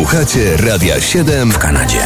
Słuchacie Radia 7 w Kanadzie.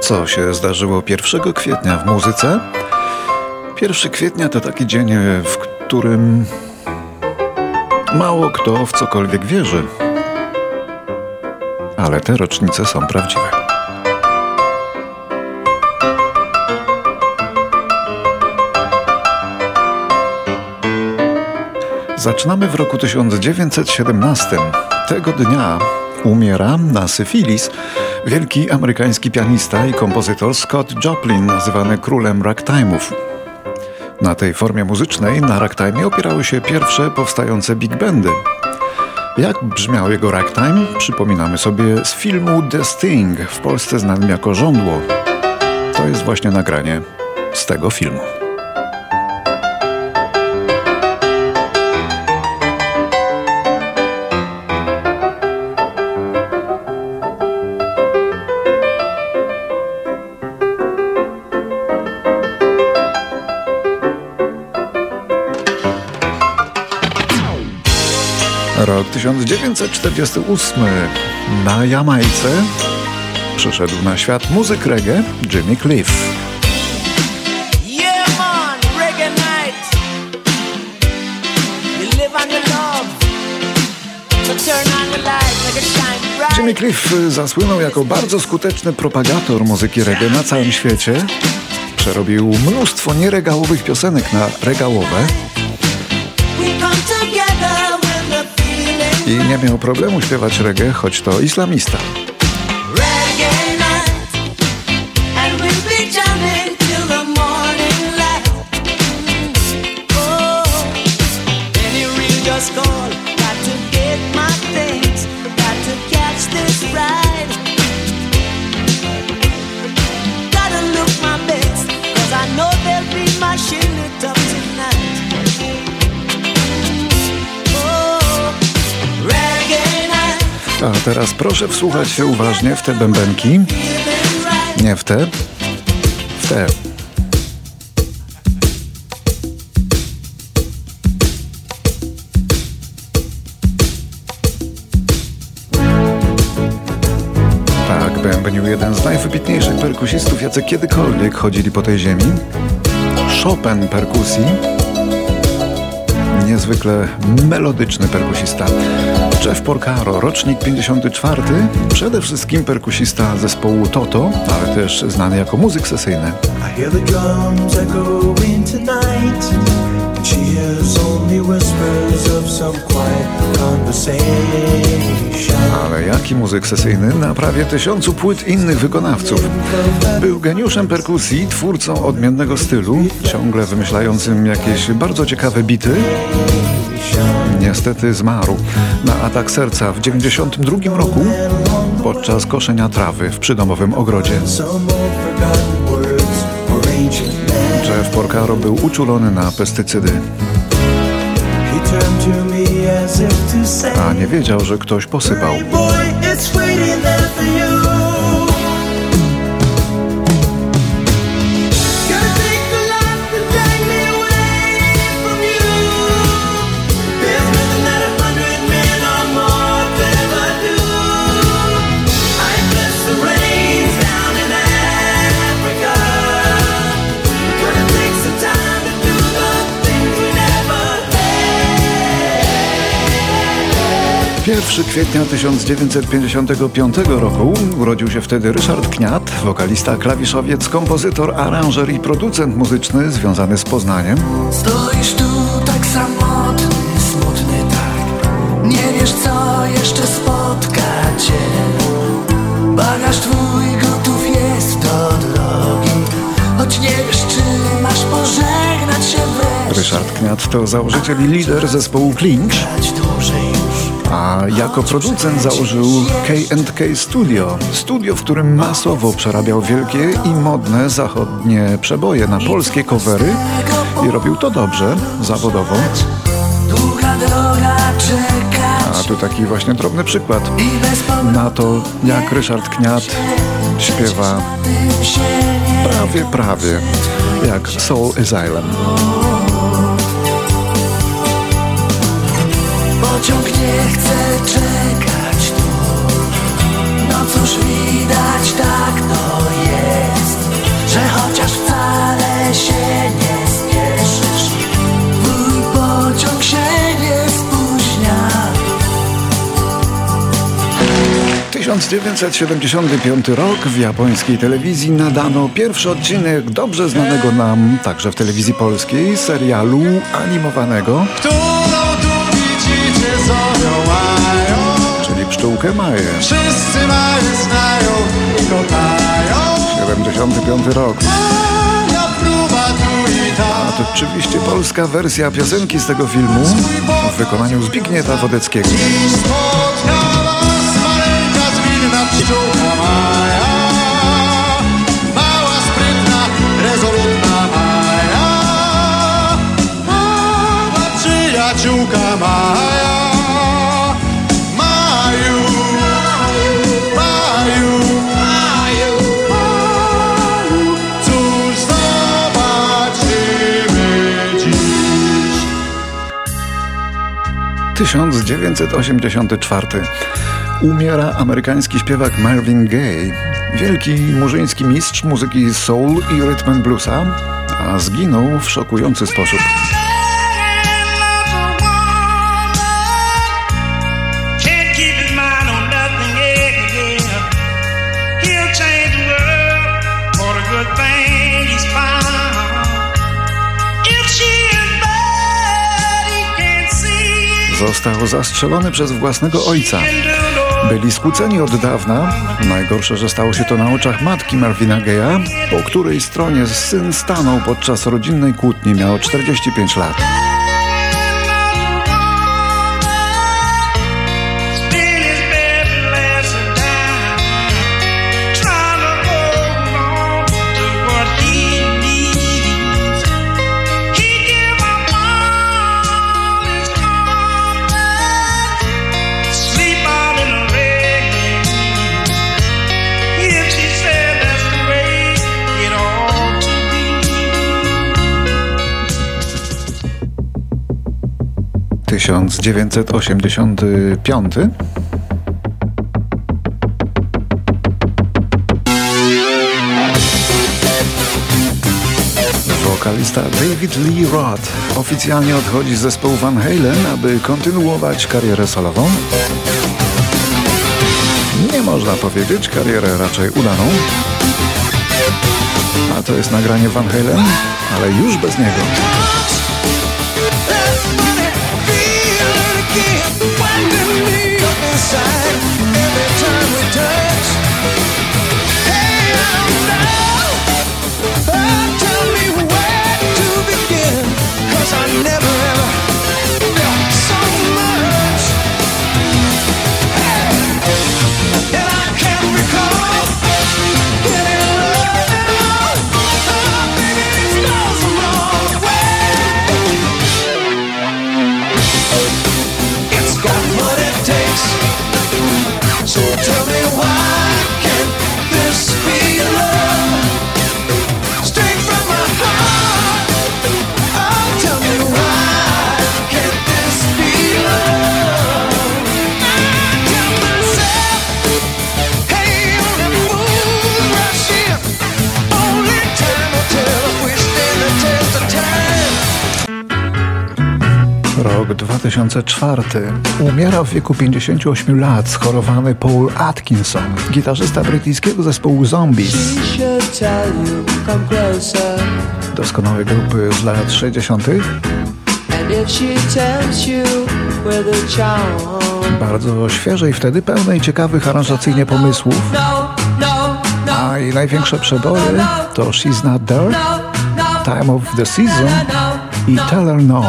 Co się zdarzyło 1 kwietnia w muzyce? 1 kwietnia to taki dzień, w którym mało kto w cokolwiek wierzy. Ale te rocznice są prawdziwe. Zaczynamy w roku 1917. Tego dnia umiera na syfilis wielki amerykański pianista i kompozytor Scott Joplin, nazywany królem ragtime'ów. Na tej formie muzycznej na ragtime opierały się pierwsze powstające big bandy. Jak brzmiał jego ragtime, przypominamy sobie z filmu The Sting, w Polsce znanym jako Żądło. To jest właśnie nagranie z tego filmu. 1948. Na Jamajce przyszedł na świat muzyk reggae Jimmy Cliff. Jimmy Cliff zasłynął jako bardzo skuteczny propagator muzyki reggae na całym świecie. Przerobił mnóstwo nieregałowych piosenek na regałowe. I nie miał problemu śpiewać reggae, choć to islamista. Teraz proszę wsłuchać się uważnie w te bębenki. Nie w te, w te. Tak, bębnił jeden z najwybitniejszych perkusistów, jacy kiedykolwiek chodzili po tej ziemi. Chopin perkusji. Niezwykle melodyczny perkusista. Jeff Porcaro, rocznik 54, przede wszystkim perkusista zespołu Toto, ale też znany jako muzyk sesyjny. Ale jaki muzyk sesyjny? Na prawie tysiącu płyt innych wykonawców. Był geniuszem perkusji, twórcą odmiennego stylu, ciągle wymyślającym jakieś bardzo ciekawe bity niestety zmarł na atak serca w 1992 roku podczas koszenia trawy w przydomowym ogrodzie. Jeff Porcaro był uczulony na pestycydy. A nie wiedział, że ktoś posypał. Pierwszy kwietnia 1955 roku urodził się wtedy Ryszard Kniat, wokalista, klawiszowiec, kompozytor, aranżer i producent muzyczny związany z Poznaniem. Stoisz tu tak samotny, smutny tak, nie wiesz co jeszcze spotka cię. Bagaż twój gotów jest do drogi, choć nie wiesz czy masz pożegnać się wreszcie. Ryszard Kniat to założyciel i lider zespołu Clinch. A jako producent założył K&K Studio. Studio, w którym masowo przerabiał wielkie i modne zachodnie przeboje na polskie covery i robił to dobrze, zawodowo. A tu taki właśnie drobny przykład na to, jak Ryszard Kniat śpiewa prawie, prawie jak Soul Asylum. Nie chce czekać tu. No cóż widać tak to jest Że chociaż wcale się nie spieszysz. Twój pociąg się nie spóźnia. 1975 rok w japońskiej telewizji nadano pierwszy odcinek dobrze znanego nam także w telewizji polskiej serialu animowanego. Którą Pszczółkę Maję. Wszyscy mają znają i kochają 75 rok. A to oczywiście polska wersja piosenki z tego filmu w wykonaniu Zbigniewa Wodeckiego. Dziś spotkała maleńka zwinna pszczółka Maja Mała, sprytna, rezolutna Maja Mała przyjaciółka Maja 1984. Umiera amerykański śpiewak Marvin Gaye, wielki murzyński mistrz muzyki soul i rhythm and bluesa, a zginął w szokujący sposób. Został zastrzelony przez własnego ojca. Byli skłóceni od dawna. Najgorsze, że stało się to na oczach matki Marvina Gaye'a, po której stronie syn stanął podczas rodzinnej kłótni. Miał 45 lat. 1985. Wokalista David Lee Roth oficjalnie odchodzi z zespołu Van Halen, aby kontynuować karierę solową. Nie można powiedzieć, karierę raczej udaną. A to jest nagranie Van Halen, ale już bez niego. keep winding me up inside every time we turn. 2004. Umiera w wieku 58 lat schorowany Paul Atkinson, gitarzysta brytyjskiego zespołu Zombies, doskonałej grupy z lat 60. And if she tempts you with a charm, Bardzo świeżej wtedy, pełnej ciekawych aranżacyjnie pomysłów, a jej największe przeboje to She's Not There, Time of the Season i Tell Her no,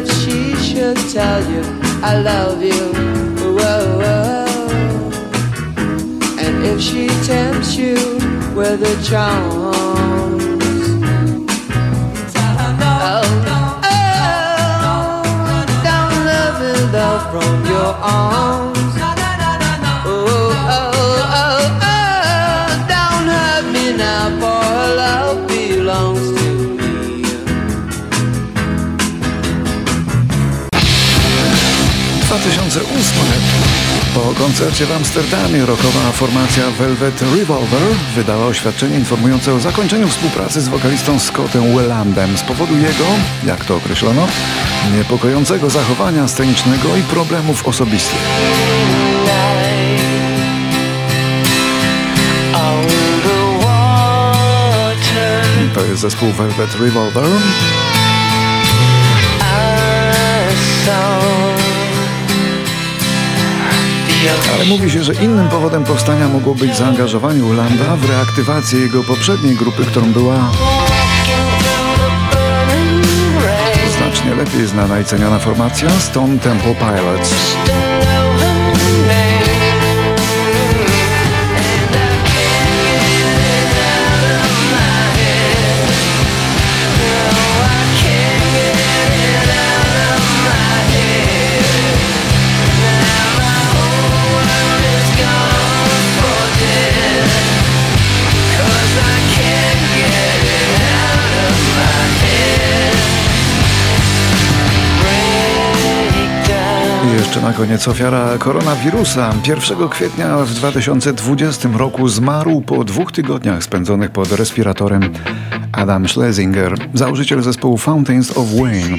if she should tell you I love you? Whoa, whoa. And if she tempts you with her charms? Tell her no, oh, oh, no, no, no, no, no, no, no, no, 2008. Po koncercie w Amsterdamie rockowa formacja Velvet Revolver wydała oświadczenie informujące o zakończeniu współpracy z wokalistą Scottem Wellandem z powodu jego, jak to określono, niepokojącego zachowania scenicznego i problemów osobistych. To jest zespół Velvet Revolver. Ale mówi się, że innym powodem powstania mogło być zaangażowanie Ulanda w reaktywację jego poprzedniej grupy, którą była znacznie lepiej znana i ceniona formacja Stone Temple Pilots. Jeszcze na koniec ofiara koronawirusa. 1 kwietnia w 2020 roku zmarł po dwóch tygodniach spędzonych pod respiratorem Adam Schlesinger, założyciel zespołu Fountains of Wayne.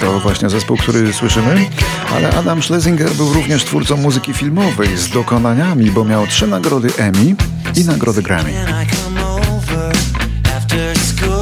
To właśnie zespół, który słyszymy, ale Adam Schlesinger był również twórcą muzyki filmowej z dokonaniami, bo miał trzy nagrody Emmy i nagrodę Grammy. school.